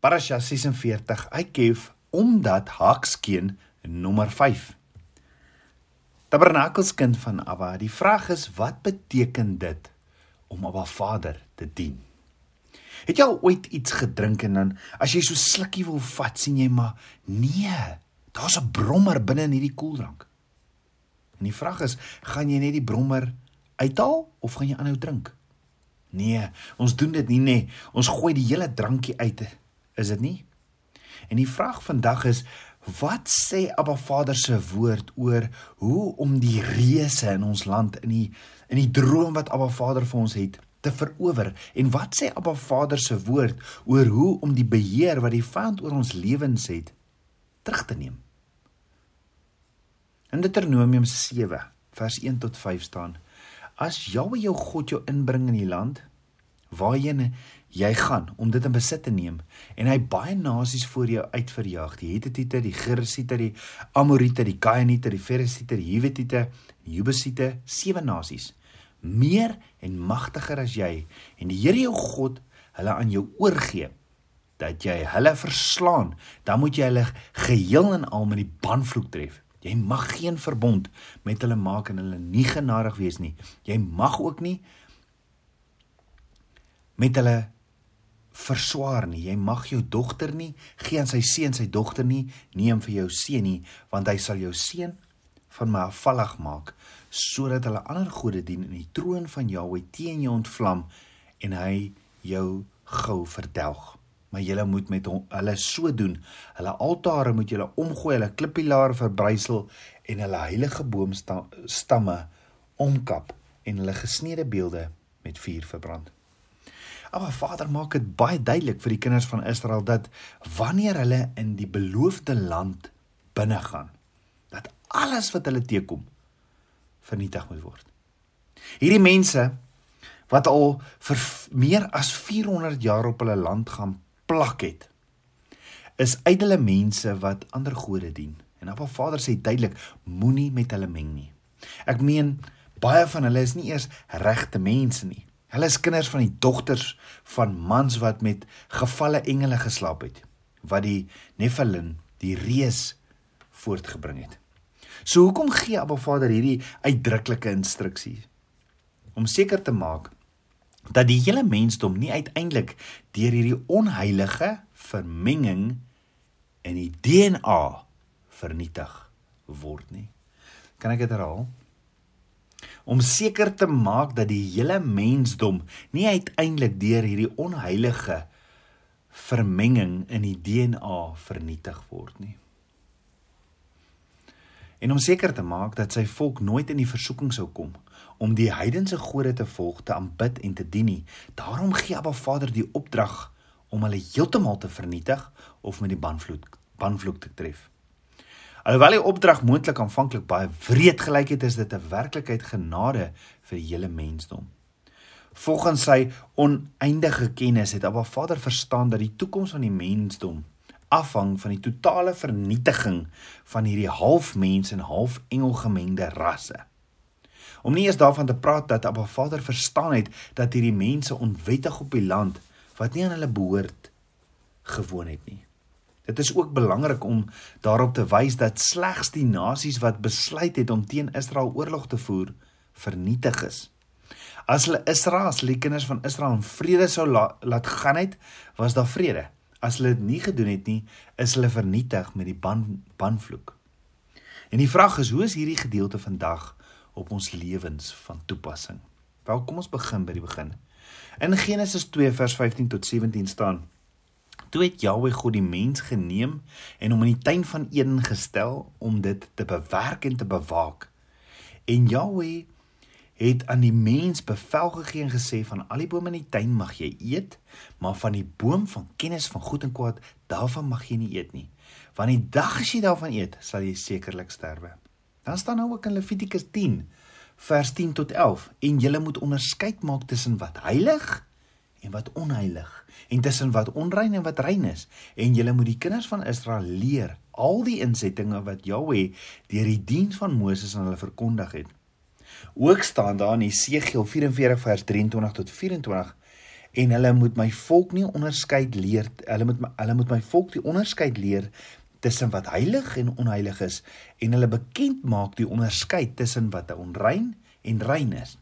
Parasha 46 Eikev omdat Hakskeen nommer 5. Tabernakelskind van Abba. Die vraag is wat beteken dit om Abba Vader te dien? Het jy al ooit iets gedrink en dan as jy so slukkie wil vat, sien jy maar nee, daar's 'n brommer binne in hierdie koeldrank. En die vraag is, gaan jy net die brommer uithaal of gaan jy aanhou drink? Nee, ons doen dit nie nê. Nee. Ons gooi die hele drankie uit is dit nie? En die vraag vandag is wat sê Abba Vader se woord oor hoe om die reëse in ons land in die in die droom wat Abba Vader vir ons het te verower en wat sê Abba Vader se woord oor hoe om die beheer wat die vyand oor ons lewens het terug te neem. In Deuteronomium 7 vers 1 tot 5 staan: As Jahwe jou God jou inbring in die land waarheen jy gaan om dit in besit te neem en hy baie nasies voor jou uitverjaag. Die Hittite, die Gersiete, die Amorite, die Kainiete, die Ferisiete, die Hiwitiete, die Jebusiete, sewe nasies. Meer en magtiger as jy. En die Here jou God hulle aan jou oorgee dat jy hulle verslaan. Dan moet jy hulle geheel en al met die banvloek tref. Jy mag geen verbond met hulle maak en hulle nie genadig wees nie. Jy mag ook nie met hulle verswaar nie. Jy mag jou dogter nie gee aan sy seun sy dogter nie, neem vir jou seun nie, want hy sal jou seun van my afvallig maak sodat hulle ander gode dien in die troon van Jahweh teen jou ontvlam en hy jou gou verdelg. Maar julle moet met hom, hulle so doen. Hulle altare moet julle omgooi, hulle klippilare verbrysel en hulle heilige boomstamme omkap en hulle gesneede beelde met vuur verbrand. Maar Vader maak dit baie duidelik vir die kinders van Israel dat wanneer hulle in die beloofde land binne gaan, dat alles wat hulle teekom vernietig moet word. Hierdie mense wat al vir meer as 400 jaar op hulle land gaan plak het, is ydelle mense wat ander gode dien. En Appa Vader sê duidelik, moenie met hulle meng nie. Ek meen baie van hulle is nie eers regte mense nie. Hulle is kinders van die dogters van mans wat met gevalle engele geslaap het, wat die Nephilim, die reus voortgebring het. So hoekom gee Abba Vader hierdie uitdruklike instruksie? Om seker te maak dat die hele mensdom nie uiteindelik deur hierdie onheilige vermenging in die DNA vernietig word nie. Kan ek dit herhaal? Om seker te maak dat die hele mensdom nie uiteindelik deur hierdie onheilige vermenging in die DNA vernietig word nie. En om seker te maak dat sy volk nooit in die versoeking sou kom om die heidense gode te volg, te aanbid en te dien nie, daarom gee Abba Vader die opdrag om hulle heeltemal te vernietig of met die banvloek banvloek te tref. Alhoewel die opdrag moontlik aanvanklik baie wreed gelyk het, is dit 'n werklikheid genade vir die hele mensdom. Volgens sy oneindige kennis het Abba Vader verstaan dat die toekoms van die mensdom afhang van die totale vernietiging van hierdie halfmens en halfengel gemengde rasse. Om nie eens daarvan te praat dat Abba Vader verstaan het dat hierdie mense onwettig op die land wat nie aan hulle behoort gewoon het nie. Dit is ook belangrik om daarop te wys dat slegs die nasies wat besluit het om teen Israel oorlog te voer, vernietig is. As hulle Israel, as die kinders van Israel in vrede sou la, laat gaan het, was daar vrede. As hulle dit nie gedoen het nie, is hulle vernietig met die ban banvloek. En die vraag is, hoe is hierdie gedeelte vandag op ons lewens van toepassing? Wel, kom ons begin by die begin. In Genesis 2 vers 15 tot 17 staan: Toe het Jahweh God die mens geneem en hom in die tuin van Eden gestel om dit te bewerk en te bewaak. En Jahweh het aan die mens bevel gegee en gesê van al die bome in die tuin mag jy eet, maar van die boom van kennis van goed en kwaad, daarvan mag jy nie eet nie. Want die dag as jy daarvan eet, sal jy sekerlik sterwe. Dan staan nou ook in Levitikus 10 vers 10 tot 11 en jy moet onderskeid maak tussen wat heilig en wat onheilig en tussen wat onrein en wat rein is en julle moet die kinders van Israel leer al die insettinge wat Jahweh deur die diens van Moses aan hulle verkondig het. Ook staan daar in Jesegiel 44 vers 23 tot 24 en hulle moet my volk nie onderskeid leer hulle moet my, hulle moet my volk die onderskeid leer tussen wat heilig en onheilig is en hulle bekend maak die onderskeid tussen wat onrein en rein is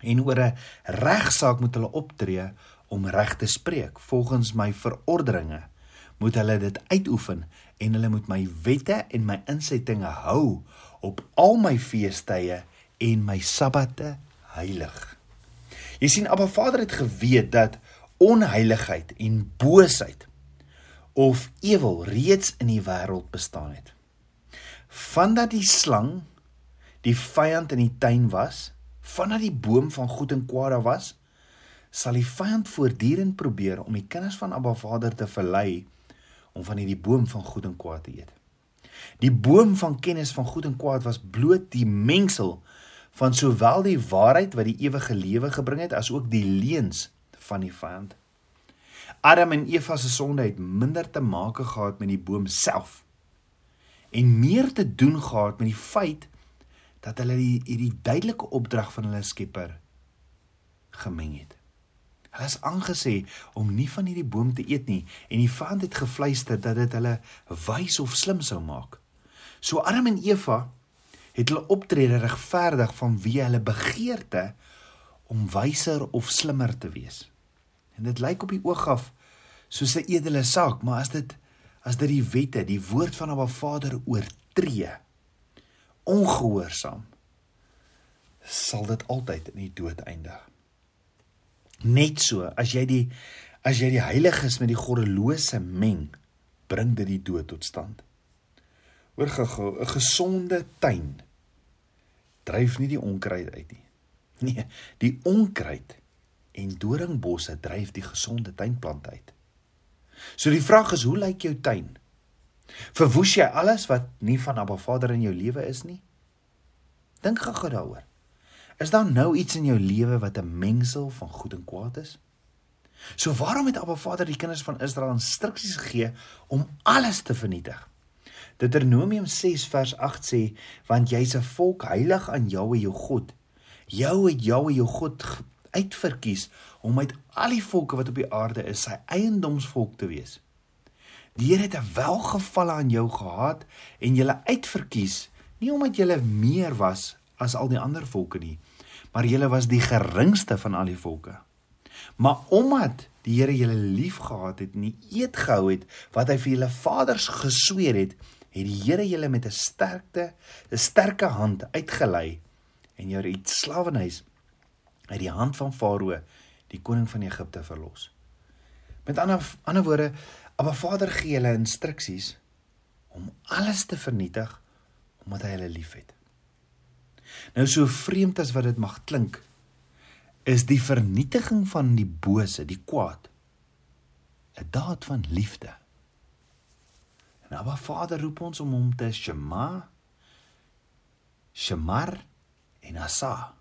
en oor 'n regsaak moet hulle optree om reg te spreek volgens my verordeninge moet hulle dit uitoefen en hulle moet my wette en my insettinge hou op al my feestydde en my sabbate heilig Jy sien Abba Vader het geweet dat onheiligheid en boosheid of ewel reeds in die wêreld bestaan het. Vandat die slang die vyand in die tuin was, vandat die boom van goed en kwaad daar was, sal die vyand voortdurend probeer om die kinders van Abba Vader te verlei om van hierdie boom van goed en kwaad te eet. Die boom van kennis van goed en kwaad was bloot die mengsel van sowel die waarheid wat die ewige lewe gebring het as ook die leuns van die vyand. Adam en Eva se sonde het minder te maak gehad met die boom self en meer te doen gehad met die feit dat hulle die hierdie duidelike opdrag van hulle Skepper gemeng het. Hulle is aangesê om nie van hierdie boom te eet nie en die vyand het gefluister dat dit hulle wys of slim sou maak. So Adam en Eva het hulle optrede regverdig van wie hulle begeerte om wyser of slimmer te wees. En dit lyk op die oog af soos 'n edele saak, maar as dit as dit die wette, die woord van 'n Vader oortree, ongehoorsaam, sal dit altyd in die dood eindig. Net so, as jy die as jy die heiliges met die goddelose meng, bring dit die dood tot stand. Hoor gou, 'n gesonde tuin dryf nie die onkruid uit nie. Nee, die onkruid en doringbosse dryf die gesonde tuinplante uit. So die vraag is, hoe lyk jou tuin? Verwoes jy alles wat nie van Abba Vader in jou lewe is nie? Dink gou daaroor. Is daar nou iets in jou lewe wat 'n mengsel van goed en kwaad is? So waarom het Abba Vader die kinders van Israel instruksies gegee om alles te vernietig? Deuteronomium 6 vers 8 sê want jy's 'n volk heilig aan Jahwe jou God. Jou het Jahwe jou God uitverkies om uit al die volke wat op die aarde is sy eiendomsvolk te wees. Die Here het 'n welgevalle aan jou gehad en julle uitverkies nie omdat julle meer was as al die ander volke nie, maar julle was die geringste van al die volke. Maar omdat die Here julle liefgehad het en die eed gehou het wat hy vir julle vaders gesweer het, het die Here julle met 'n sterkte, 'n sterke hand uitgelei en jou uit slawehuis uit die hand van Farao, die koning van Egipte verlos. Met ander ander woorde, Abba Vader gee hulle instruksies om alles te vernietig omdat hy hulle liefhet. Nou so vreemd as wat dit mag klink, is die vernietiging van die bose, die kwaad, 'n daad van liefde. En Abba Vader roep ons om hom te shema, shemar en asa.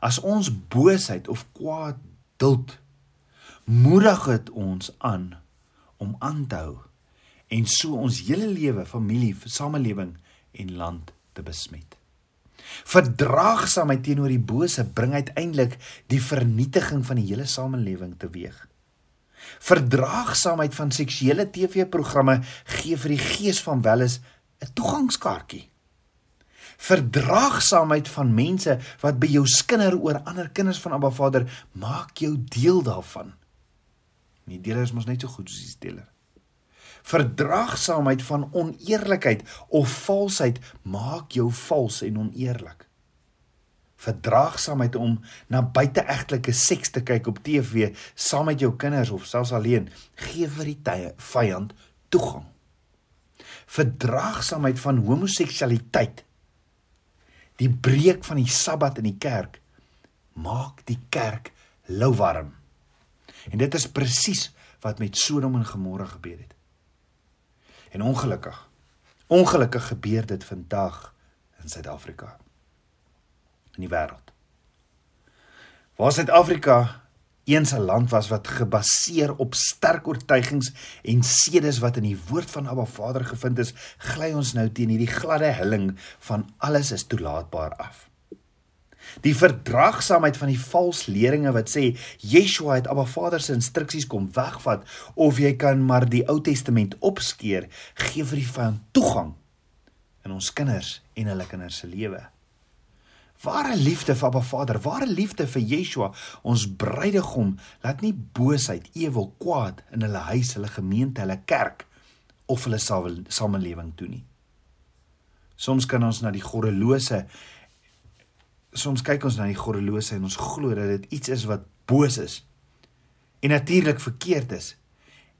As ons boosheid of kwaad duld, moedig dit ons aan om aan te hou en so ons hele lewe, familie, samelewing en land te besmet. Verdraagsaamheid teenoor die bose bring uiteindelik die vernietiging van die hele samelewing teweeg. Verdraagsaamheid van seksuele TV-programme gee vir die gees van welis 'n toegangskaartjie. Verdraagsaamheid van mense wat by jou skinder oor ander kinders van Abba Vader maak jou deel daarvan. Nie deler is mos net so goed soos die steler. Verdraagsaamheid van oneerlikheid of valsheid maak jou vals en oneerlik verdraagsaamheid om na buiteegtelike seks te kyk op TV saam met jou kinders of selfs alleen gee vir die vyand toegang. Verdraagsaamheid van homoseksualiteit die breek van die Sabbat in die kerk maak die kerk louwarm. En dit is presies wat met Sodom en Gomorra gebeur het. En ongelukkig ongelukkig gebeur dit vandag in Suid-Afrika in die wêreld. Waar Suid-Afrika eens 'n land was wat gebaseer op sterk oortuigings en sedes wat in die woord van Abba Vader gevind is, gly ons nou teen hierdie gladde helling van alles is toelaatbaar af. Die verdraagsaamheid van die vals leringe wat sê Yeshua het Abba Vader se instruksies kom wegvat of jy kan maar die Ou Testament opskeer, gee vir die vyand toegang in ons kinders en hulle kinders se lewe. Ware liefde vir Abba Vader, ware liefde vir Yeshua, ons bruidegom, laat nie boosheid, ewel, kwaad in hulle huis, hulle gemeente, hulle kerk of hulle samelewing toe nie. Soms kan ons na die goddelose soms kyk ons na die goddelose en ons glo dat dit iets is wat boos is en natuurlik verkeerd is.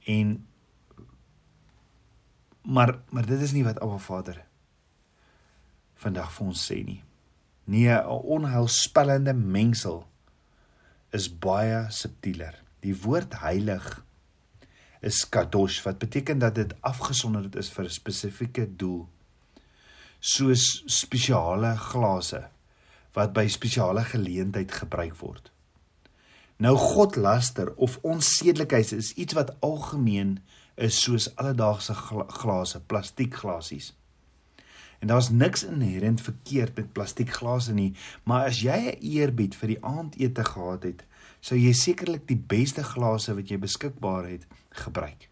En maar maar dit is nie wat Abba Vader vandag vir ons sê nie. Nee, 'n onheilspellende mengsel is baie subtieler. Die woord heilig is kadosh wat beteken dat dit afgesonder is vir 'n spesifieke doel. Soos spesiale glase wat by spesiale geleentheid gebruik word. Nou godlaster of onsedelikheid is iets wat algemeen is soos alledaagse glase, plastiekglasies. En daar's niks inherënt verkeerd met plastiekglase nie, maar as jy 'n eerbied vir die aandete gehad het, sou jy sekerlik die beste glase wat jy beskikbaar het gebruik.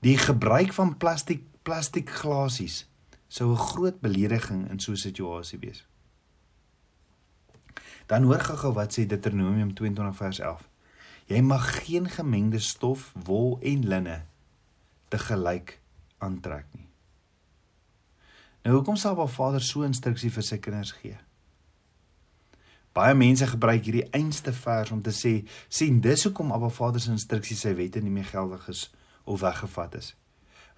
Die gebruik van plastiek plastiekglasies sou 'n groot belediging in so 'n situasie wees. Dan hoor gou-gou wat sê Deuteronomium 22 vers 11. Jy mag geen gemengde stof, wol en linne te gelyk aantrek nie. Nou hoekom sal Abba Vader so instruksie vir sy kinders gee? Baie mense gebruik hierdie einste vers om te sê sien dis hoekom Abba Vader se instruksie sy wette nie meer geldig is of weggevat is.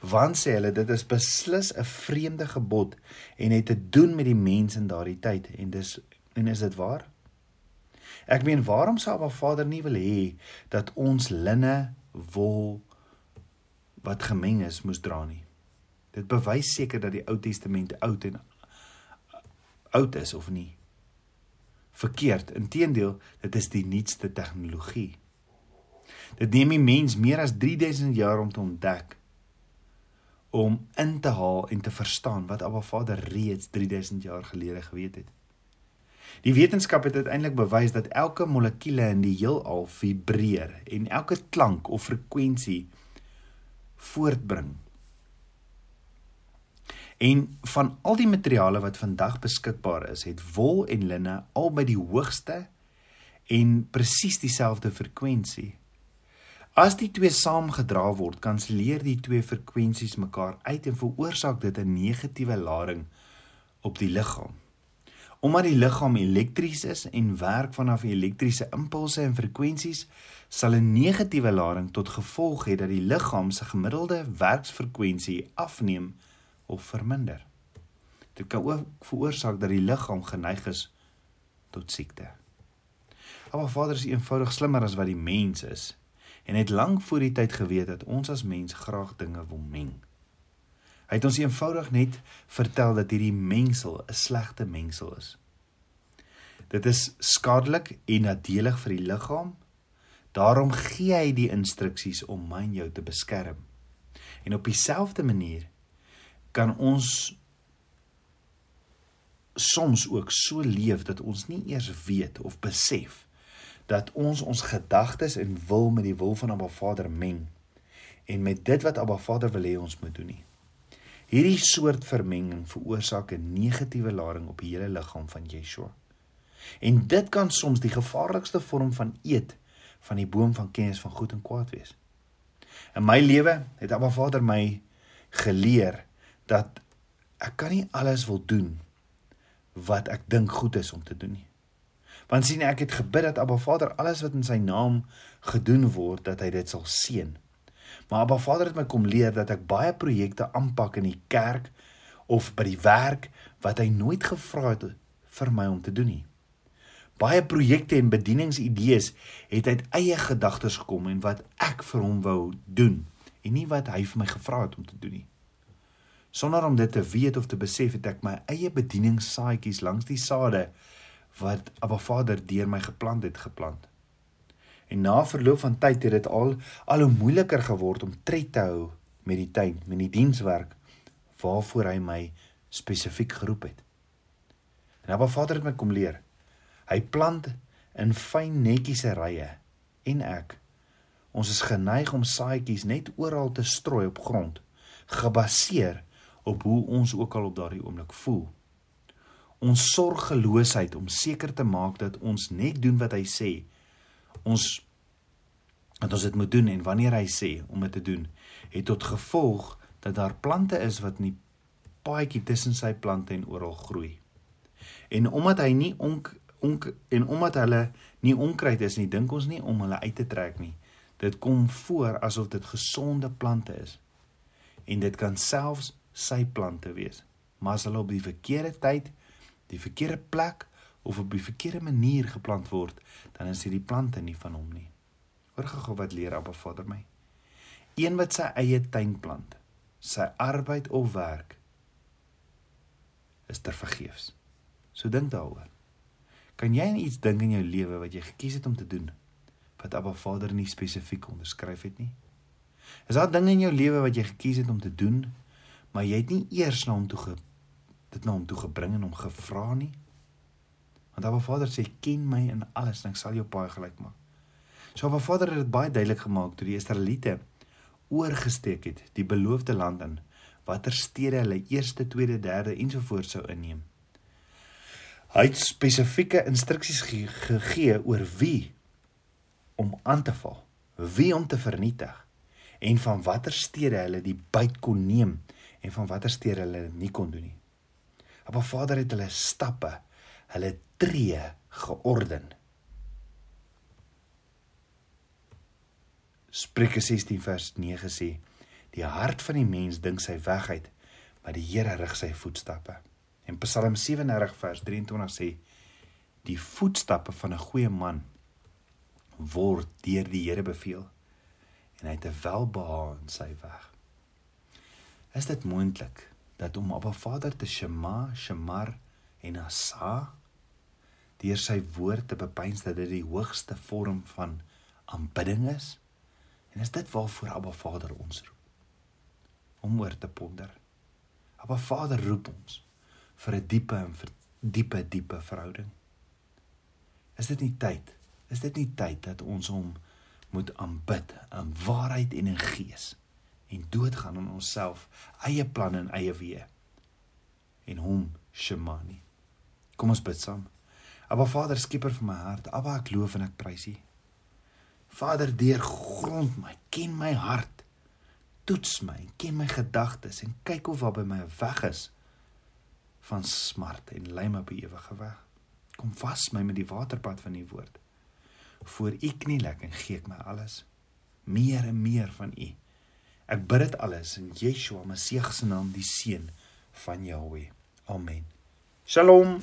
Want sê hulle dit is beslis 'n vreemde gebod en het te doen met die mense in daardie tyd en dis en is dit waar? Ek meen waarom sou Abba Vader nie wil hê dat ons linne wol wat gemeng is moes dra nie? Dit bewys seker dat die Ou Testament oud en oud is of nie. Verkeerd. Inteendeel, dit is die nuutste tegnologie. Dit neem die mens meer as 3000 jaar om te ontdek om in te haal en te verstaan wat Abba Vader reeds 3000 jaar gelede geweet het. Die wetenskap het uiteindelik bewys dat elke molekuule in die heelal vibreer en elke klank of frekwensie voortbring En van al die materiale wat vandag beskikbaar is, het wol en linne albei die hoogste en presies dieselfde frekwensie. As die twee saamgedra word, kanselleer die twee frekwensies mekaar uit en veroorsaak dit 'n negatiewe lading op die liggaam. Omdat die liggaam elektries is en werk vanaf elektriese impulse en frekwensies, sal 'n negatiewe lading tot gevolg hê dat die liggaam se gemiddelde werksfrekwensie afneem of verminder. Dit kan ook veroorsaak dat die liggaam geneig is tot siekte. Maar Vader is eenvoudig slimmer as wat die mens is en het lank voor die tyd geweet dat ons as mens graag dinge wil meng. Hy het ons eenvoudig net vertel dat hierdie mengsel 'n slegte mengsel is. Dit is skadelik en nadelig vir die liggaam. Daarom gee hy die instruksies om my en jou te beskerm. En op dieselfde manier kan ons soms ook so leef dat ons nie eers weet of besef dat ons ons gedagtes en wil met die wil van Abba Vader meng en met dit wat Abba Vader wil hê ons moet doen nie. Hierdie soort vermenging veroorsaak 'n negatiewe lading op die hele liggaam van Yeshua. En dit kan soms die gevaarlikste vorm van eet van die boom van kennis van goed en kwaad wees. In my lewe het Abba Vader my geleer dat ek kan nie alles wil doen wat ek dink goed is om te doen nie. Want sien ek het gebid dat Abba Vader alles wat in sy naam gedoen word dat hy dit sal seën. Maar Abba Vader het my kom leer dat ek baie projekte aanpak in die kerk of by die werk wat hy nooit gevra het vir my om te doen nie. Baie projekte en bedieningsidees het uit eie gedagtes gekom en wat ek vir hom wou doen en nie wat hy vir my gevra het om te doen nie. Sonder om dit te weet of te besef het ek my eie bedieningssaadjies langs die sade wat Abba Vader deur my geplant het geplant. En na verloop van tyd het dit al al hoe moeiliker geword om tred te hou met die tuin, met die dienswerk waarvoor hy my spesifiek geroep het. En Abba Vader het my kom leer Hy plant in fyn netjiese rye en ek ons is geneig om saaitjies net oral te strooi op grond gebaseer op hoe ons ook al op daardie oomblik voel. Ons sorgeloosheid om seker te maak dat ons net doen wat hy sê. Ons dat ons dit moet doen en wanneer hy sê om dit te doen, het tot gevolg dat daar plante is wat in die paadjie tussen sy plante en oral groei. En omdat hy nie onk, onk en omdat hulle nie onkruid is nie, dink ons nie om hulle uit te trek nie. Dit kom voor asof dit gesonde plante is. En dit kan selfs sy plante wees. Maar as hulle op die verkeerde tyd, die verkeerde plek of op die verkeerde manier geplant word, dan is hierdie plante nie van hom nie. Hoor gou wat leer Abba Vader my. Een wat sy eie tuin plant, sy arbeid of werk is ter vergeefs. So dink daaroor. Kan jy aan iets dink in jou lewe wat jy gekies het om te doen wat Abba Vader nie spesifiek onderskryf het nie? Is daar dinge in jou lewe wat jy gekies het om te doen, maar jy het nie eers na hom toe ge dit na hom toe gebring en hom gevra nie? Want Abba Vader sê ken my in alles en ek sal jou paai gelyk maak. So Abba Vader het dit baie duidelik gemaak toe die Israeliete oorgesteek het die beloofde land in watter stede hulle eerste, tweede, derde ensovoorts sou inneem. Hy het spesifieke instruksies gegee oor wie om aan te val, wie om te vernietig en van watter stede hulle die byt kon neem en van watter stede hulle nie kon doen nie. Maar Vader het hulle stappe, hulle tree georden. Spreuke 16 vers 9 sê: Die hart van die mens dink sy weg uit, maar die Here rig sy voetstappe. En Psalm 37 vers 23 sê: Die voetstappe van 'n goeie man word deur die Here beveel en hy het 'n welbehae in sy weg. Is dit moontlik dat om Abba Vader te shema, shemar en asa deur sy woord te bepeins dat dit die hoogste vorm van aanbidding is? En is dit waarvoor Abba Vader ons roep? om oor te ponder. Appa Vader roep ons vir 'n diepe en vir diepe diepe verhouding. Is dit nie tyd? Is dit nie tyd dat ons hom moet aanbid in waarheid en in gees en doodgaan aan onsself, eie planne en eie weë en hom shemani. Kom ons bid saam. Appa Vader, skieper van my hart, Appa ek loof en ek prys U. Vader, deur grond my, ken my hart toets my, ken my gedagtes en kyk of wat by my weg is van smart en lei my op die ewige weg. Kom vas my met die waterpad van u woord. Voor u knielek en gee ek my alles meer en meer van u. Ek bid dit alles in Yeshua Messie se naam, die seun van Jahweh. Amen. Shalom.